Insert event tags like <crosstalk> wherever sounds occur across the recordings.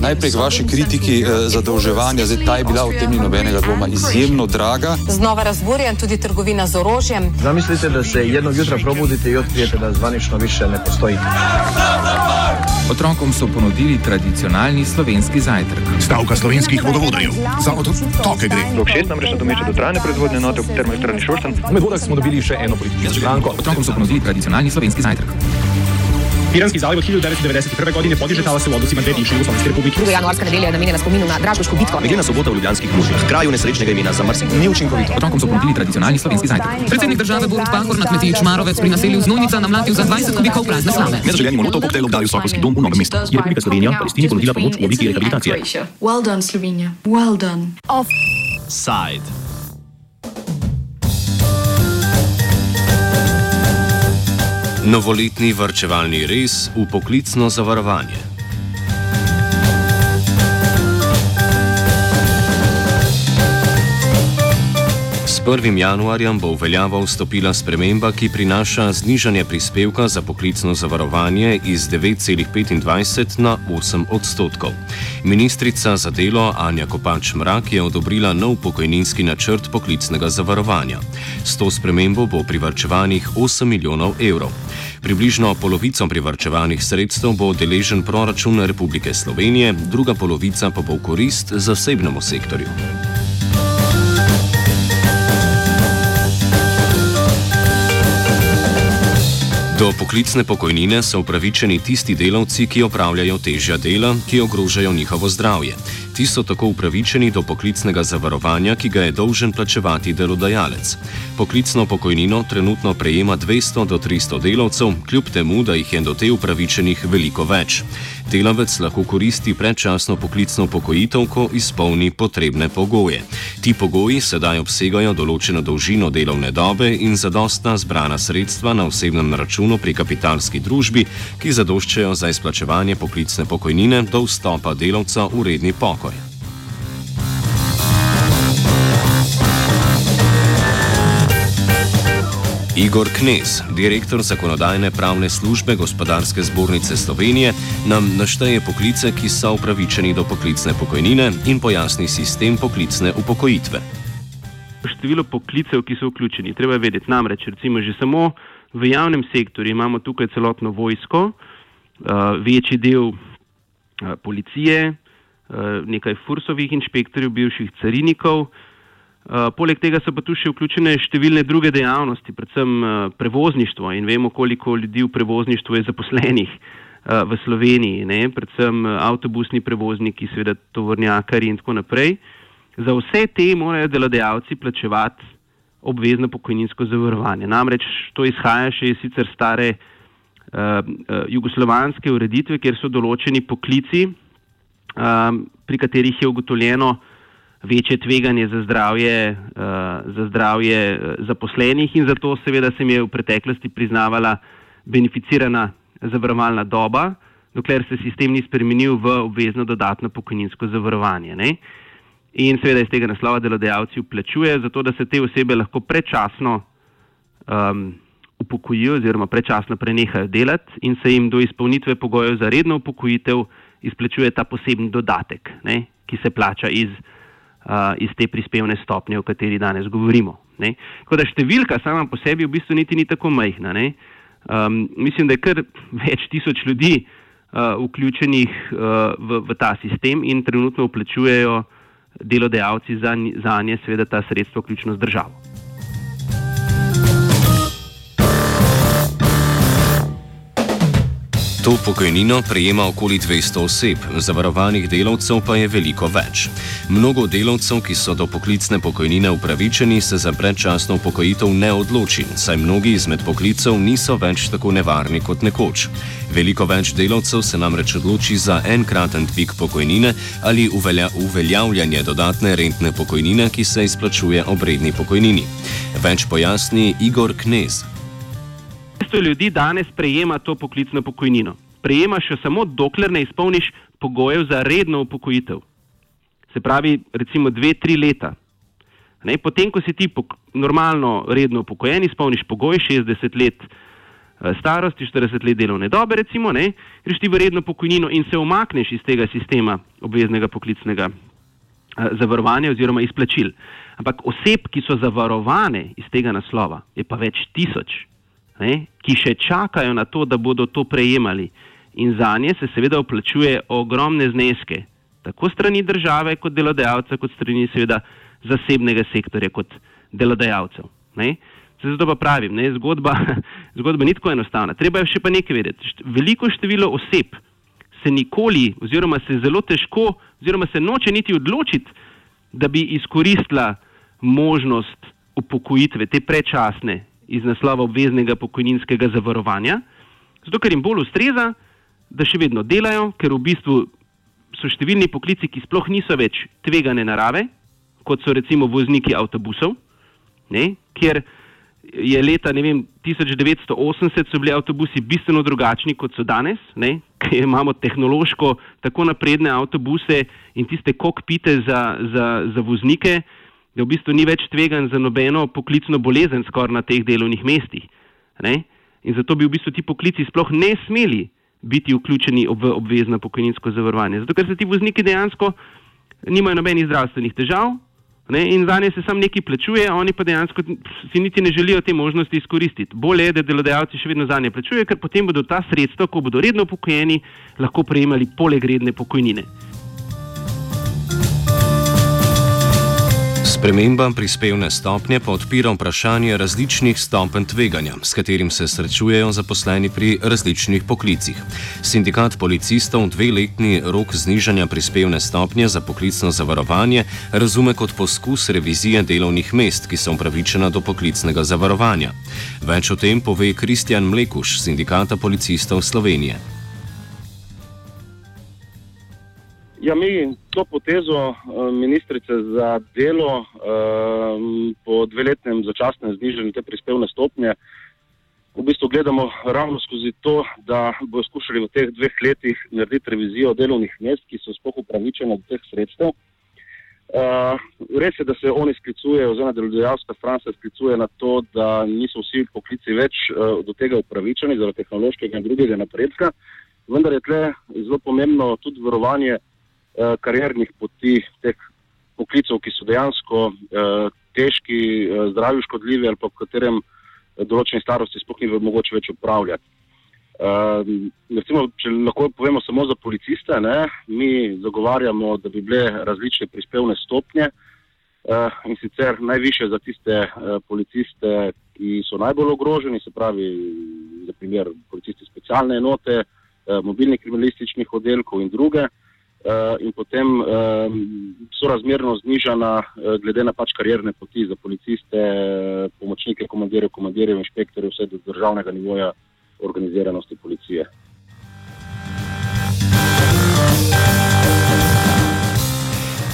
Najprej k vaši kritiki eh, zadolževanja, zdaj ta je bila v tem ni nobenega dvoma izjemno draga. Znova razburjen tudi trgovina z orožjem. Zamislite, da se jednog jutra probudite i otkrijete da zvanično više ne postoji. Otrokom so ponudili tradicionalni slovenski zajtrk. Stavka slovenskih vodovodarjev. Za otoke gre. Rok 6 namreč nadomešča dotrajane proizvodne enote v termoelektrarni Šoštanj. Med vodah smo dobili še eno politično stranko. Otrokom so ponudili tradicionalni slovenski zajtrk. Piranski zaliv od 1991. godine podiže talase u odnosima dve bivše Jugoslavijske republike. Druga januarska nedelja je namenjena spominu na Dražgošku bitko. Nedeljna sobota v Ljubljanskih mužjah, kraju nesrečnega imena za Mrsik, ni učinkovito. Otrokom so ponudili tradicionalni slovenski zajtrk. Predsednik države Borut Pahor na kmetiji Čmarovec pri naselju Znojnica namlatil za 20 kubikov prazne slame. Nezaželeni molotov koktejl obdali Sokolski dom v Novem mestu. Je Republika Slovenija Palestini ponudila pomoč v obliki rehabilitacije. Well done, Slovenija. Well done. Side. Novoletni varčevalni res v poklicno zavarovanje. 1. januarjem bo v veljavo vstopila sprememba, ki prinaša znižanje prispevka za poklicno zavarovanje iz 9,25 na 8 odstotkov. Ministrica za delo Anja Kopač Mrak je odobrila nov pokojninski načrt poklicnega zavarovanja. S to spremembo bo privrčevanih 8 milijonov evrov. Približno polovico privrčevanih sredstev bo deležen proračun Republike Slovenije, druga polovica pa bo v korist zasebnemu sektorju. Do poklicne pokojnine so upravičeni tisti delavci, ki opravljajo težja dela, ki ogrožajo njihovo zdravje. Ti so tako upravičeni do poklicnega zavarovanja, ki ga je dolžen plačevati delodajalec. Poklicno pokojnino trenutno prejema 200 do 300 delavcev, kljub temu, da jih je do te upravičenih veliko več. Delavec lahko koristi predčasno poklicno pokojitev, ko izpolni potrebne pogoje. Ti pogoji sedaj obsegajo določeno dolžino delovne dobe in zadostna zbrana sredstva na osebnem računu pri kapitalski družbi, ki zadoščajo za izplačevanje poklicne pokojnine do vstopa delavca v redni pokoj. Igor Knez, direktor zakonodajne pravne službe Gospodarske zbornice Slovenije, nam našteje poklice, ki so upravičeni do poklicne pokojnine in pojasni sistem poklicne upokojitve. Število poklicev, ki so vključeni, treba vedeti. Namreč, recimo, že samo v javnem sektorju imamo tukaj celotno vojsko, uh, večji del uh, policije, uh, nekaj fursovih inšpektorjev, bivših carinikov. Uh, poleg tega so pa tu še vključene številne druge dejavnosti, predvsem uh, prevozništvo in vemo, koliko ljudi v prevozništvu je zaposlenih uh, v Sloveniji, ne? predvsem avtobusni prevozniki, seveda tovornjakari in tako naprej. Za vse te morajo delodajalci plačevati obvezno pokojninsko zavarovanje. Namreč to izhaja še iz sicer stare uh, jugoslovanske ureditve, kjer so določeni poklici, uh, pri katerih je ugotovljeno, večje tveganje za zdravje, uh, za zdravje zaposlenih in zato seveda se mi je v preteklosti priznavala beneficirana zavarovalna doba, dokler se sistem ni spremenil v obvezno dodatno pokojninsko zavarovanje. Ne? In seveda iz tega naslova delodajalci vplačujejo, zato da se te osebe lahko predčasno um, upokojijo oziroma predčasno prenehajo delati in se jim do izpolnitve pogojev za redno upokojitev izplačuje ta poseben dodatek, ne? ki se plača iz uh, iz te prispevne stopnje, o kateri danes govorimo. Ne. Tako da številka sama po sebi v bistvu niti ni tako majhna. Um, mislim, da je kar več tisoč ljudi uh, vključenih uh, v, v ta sistem in trenutno vplačujejo delodajalci za, za nje, seveda, ta sredstva, vključno z državo. To pokojnino prejema okoli 200 oseb, zavarovanih delavcev pa je veliko več. Mnogo delavcev, ki so do poklicne pokojnine upravičeni, se za predčasno upokojitev ne odloči, saj mnogi izmed poklicev niso več tako nevarni kot nekoč. Veliko več delavcev se namreč odloči za enkraten dvig pokojnine ali uvelja, uveljavljanje dodatne rentne pokojnine, ki se izplačuje ob redni pokojnini. Več pojasni Igor Knez. 200 ljudi danes prejema to poklicno pokojnino. Prejemaš jo samo, dokler ne izpolniš pogojev za redno upokojitev. Se pravi, recimo dve, tri leta. Ne, potem, ko si ti normalno redno upokojen, izpolniš pogoj 60 let eh, starosti, 40 let delovne dobe, recimo, ne, greš ti v redno pokojnino in se omakneš iz tega sistema obveznega poklicnega eh, zavarovanja oziroma izplačil. Ampak oseb, ki so zavarovane iz tega naslova, je pa več tisoč, ne, ki še čakajo na to, da bodo to prejemali. In za nje se seveda vplačuje ogromne zneske, tako strani države kot delodajalca, kot strani seveda zasebnega sektorja kot delodajalcev. Ne. Zato pa pravim, ne, zgodba, <laughs> zgodba ni tako enostavna. Treba je še pa nekaj vedeti. Veliko število oseb se nikoli, oziroma se zelo težko, oziroma se noče niti odločiti, da bi izkoristila možnost upokojitve, te prečasne, iz naslova obveznega pokojninskega zavarovanja, zato ker jim bolj ustreza, da še vedno delajo, ker v bistvu so številni poklici, ki sploh niso več tvegane narave, kot so recimo vozniki avtobusov, ne, kjer je leta vem, 1980 so bili avtobusi bistveno drugačni, kot so danes, ne, <laughs> ker imamo tehnološko tako napredne avtobuse in tiste kokpite za, za, za voznike, da v bistvu ni več tvegan za nobeno poklicno bolezen skoraj na teh delovnih mestih. Ne. In zato bi v bistvu ti poklici sploh ne smeli biti vključeni v obvezno pokojninsko zavarovanje. Zato, ker se ti vozniki dejansko nimajo nobenih zdravstvenih težav ne, in za nje se sam nekaj plačuje, oni pa dejansko si niti ne želijo te možnosti izkoristiti. Bolje je, da delodajalci še vedno za nje plačujejo, ker potem bodo ta sredstva, ko bodo redno upokojeni, lahko prejemali poleg redne pokojnine. Sprememba prispevne stopnje pa odpira vprašanje različnih stopenj tveganja, s katerim se srečujejo zaposleni pri različnih poklicih. Sindikat policistov dveletni rok znižanja prispevne stopnje za poklicno zavarovanje razume kot poskus revizije delovnih mest, ki so upravičena do poklicnega zavarovanja. Več o tem pove Kristjan Mlekuš, sindikata policistov Slovenije. Ja, mi to potezo ministrice za delo po dveletnem začasnem znižanju te prispevne stopnje v bistvu gledamo ravno skozi to, da bo skušali v teh dveh letih narediti revizijo delovnih mest, ki so spoh upravičene do teh sredstev. Res je, da se oni sklicujejo, oziroma delodajalska stran se sklicuje na to, da niso vsi poklici več do tega upravičeni zaradi tehnološkega in drugega napredka, vendar je tle zelo pomembno tudi varovanje uh, kariernih poti teh poklicov, ki so dejansko uh, težki, uh, zdravi, škodljivi ali pa v katerem določeni starosti sploh ni mogoče več upravljati. Uh, recimo, če lahko povemo samo za policiste, ne, mi zagovarjamo, da bi bile različne prispevne stopnje uh, in sicer najviše za tiste uh, policiste, ki so najbolj ogroženi, se pravi, za primer policisti specialne enote, uh, mobilnih kriminalističnih oddelkov in druge. Uh, in potem uh, so razmerno znižana, uh, glede na pač karierne poti za policiste, uh, pomočnike, komandirjev, komandirjev, inšpektorjev, vse do državnega nivoja organiziranosti policije.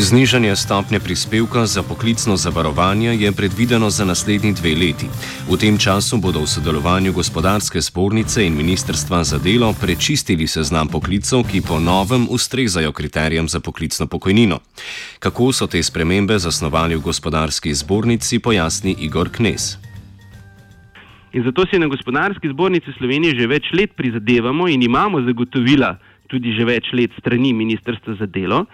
Znižanje stopnje prispevka za poklicno zavarovanje je predvideno za naslednji dve leti. V tem času bodo v sodelovanju gospodarske spornice in ministrstva za delo prečistili seznam poklicov, ki po novem ustrezajo kriterijem za poklicno pokojnino. Kako so te spremembe zasnovali v gospodarski zbornici, pojasni Igor Knes. In zato si na gospodarski zbornici Slovenije že več let prizadevamo in imamo zagotovila tudi že več let strani Ministrstva za delo,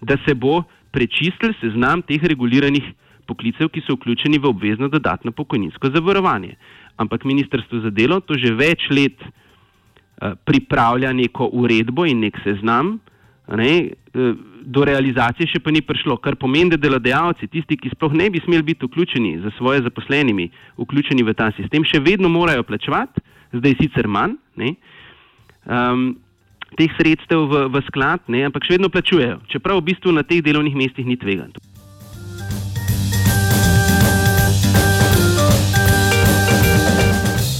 da se bo prečistil seznam teh reguliranih poklicev, ki so vključeni v obvezno dodatno pokojninsko zavarovanje. Ampak Ministrstvo za delo to že več let uh, pripravlja neko uredbo in nek seznam, ne, uh, do realizacije še pa ni prišlo, kar pomeni, da delodajalci, tisti, ki sploh ne bi smeli biti vključeni za svoje zaposlenimi, vključeni v ta sistem, še vedno morajo plačevati, zdaj sicer manj. Ne, um, teh sredstev v, v sklad, ne, ampak še vedno plačujejo, čeprav v bistvu na teh delovnih mestih ni tvegan.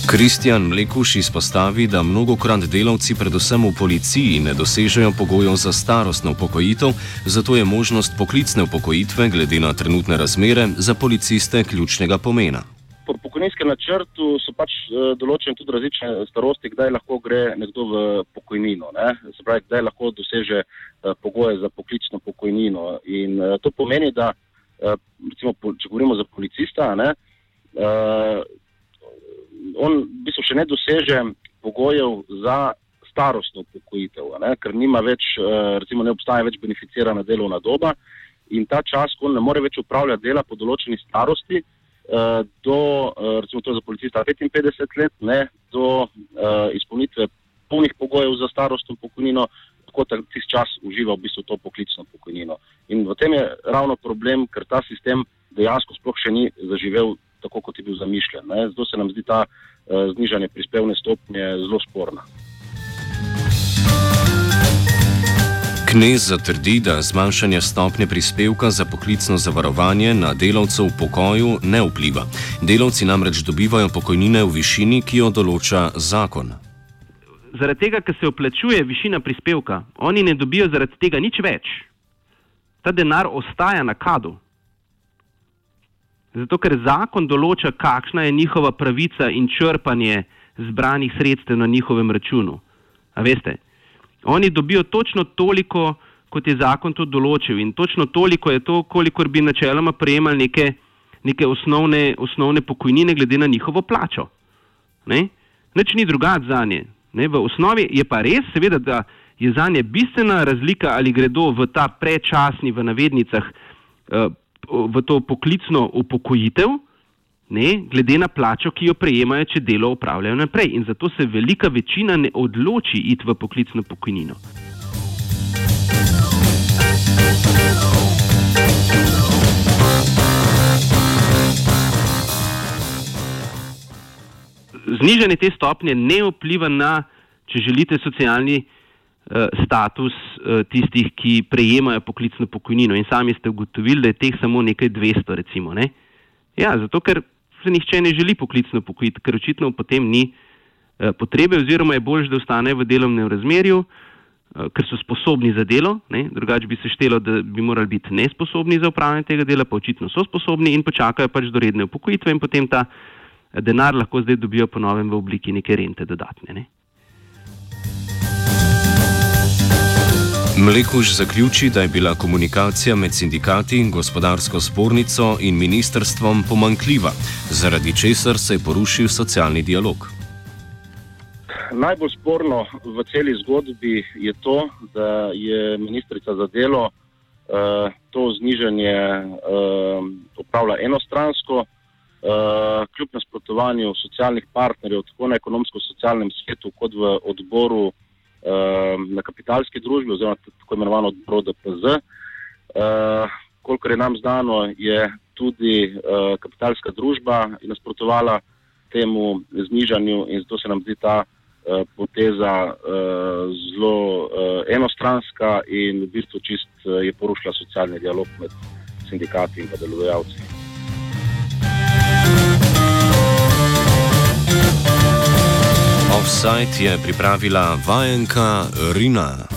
Kristjan Mlekuš izpostavi, da mnogokrat delavci, predvsem v policiji, ne dosežejo pogojev za starostno upokojitev, zato je možnost poklicne upokojitve glede na trenutne razmere za policiste ključnega pomena po pokojninskem načrtu so pač uh, določene tudi različne starosti, kdaj lahko gre nekdo v pokojnino. Ne? Se pravi, kdaj lahko doseže uh, pogoje za poklicno pokojnino. In uh, to pomeni, da recimo, če govorimo za policista, ne, on v bistvu še ne doseže pogojev za starostno upokojitev, ne, ker nima več, eh, recimo ne obstaja več beneficirana delovna doba in ta čas, ko on ne more več upravljati dela po določeni starosti, eh, do, eh, recimo to je za policista 55 let, ne, do eh, izpolnitve polnih pogojev za starostno pokojnino, tako da tisti čas uživa v bistvu to poklicno pokojnino. In v tem je ravno problem, ker ta sistem dejansko sploh še ni zaživel tako, kot je bil zamišljen. Ne. Zato se nam zdi ta uh, znižanje prispevne stopnje zelo sporna. Knez zatrdi, da zmanjšanje stopnje prispevka za poklicno zavarovanje na delavcev v pokoju ne vpliva. Delavci namreč dobivajo pokojnine v višini, ki jo določa zakon. Zaradi tega, ker se oplačuje višina prispevka, oni ne dobijo zaradi tega nič več. Ta denar ostaja na kadu. Zato, ker zakon določa, kakšna je njihova pravica in črpanje zbranih sredstev na njihovem računu. A veste, oni dobijo točno toliko, kot je zakon to določil, in točno toliko je to, kolikor bi načeloma prejemali neke, neke osnovne, osnovne pokojnine, glede na njihovo plačo. Ne? Nič ni drugače za nje. Ne? V osnovi je pa res, seveda, da je za nje bistvena razlika, ali gredo v ta prečasni, v navednicah, uh, v to poklicno upokojitev, ne, glede na plačo, ki jo prejemajo, če delo upravljajo naprej. In zato se velika večina ne odloči iti v poklicno pokojnino. Znižanje te stopnje ne vpliva na, če želite, socialni uh, status uh, tistih, ki prejemajo poklicno pokojnino. In sami ste ugotovili, da je teh samo nekaj 200, recimo. Ne? Ja, zato ker se nihče ne želi poklicno pokojiti, ker očitno potem ni uh, potrebe, oziroma je bolj, da ostanejo v delovnem razmerju, uh, ker so sposobni za delo. Drugače bi se štelo, da bi morali biti nesposobni za upravljanje tega dela, pa očitno so sposobni in počakajo pač do redne upokojitve in potem ta denar lahko zdaj dobijo ponovem v obliki neke rente dodatne. Ne? Mlekuž zaključi, da je bila komunikacija med sindikati, gospodarsko spornico in ministrstvom pomankljiva, zaradi česar se je porušil socialni dialog. Najbolj sporno v celi zgodbi je to, da je ministrica za delo uh, to znižanje uh, upravila enostransko, uh, kljub nasprotovanju socialnih partnerjev, tako na ekonomsko-socialnem svetu, kot v odboru. Ehm, na kapitalski družbi, oziroma tako imenovano ProDPZ. Uh, kolikor je nam znano, je tudi uh, kapitalska družba nasprotovala temu znižanju in zato se nam zdi ta uh, poteza uh, zelo enostranska in v bistvu čist je porušila socialni dialog med sindikati in pa delodajalci. Offside je pripravila vajenka Rina.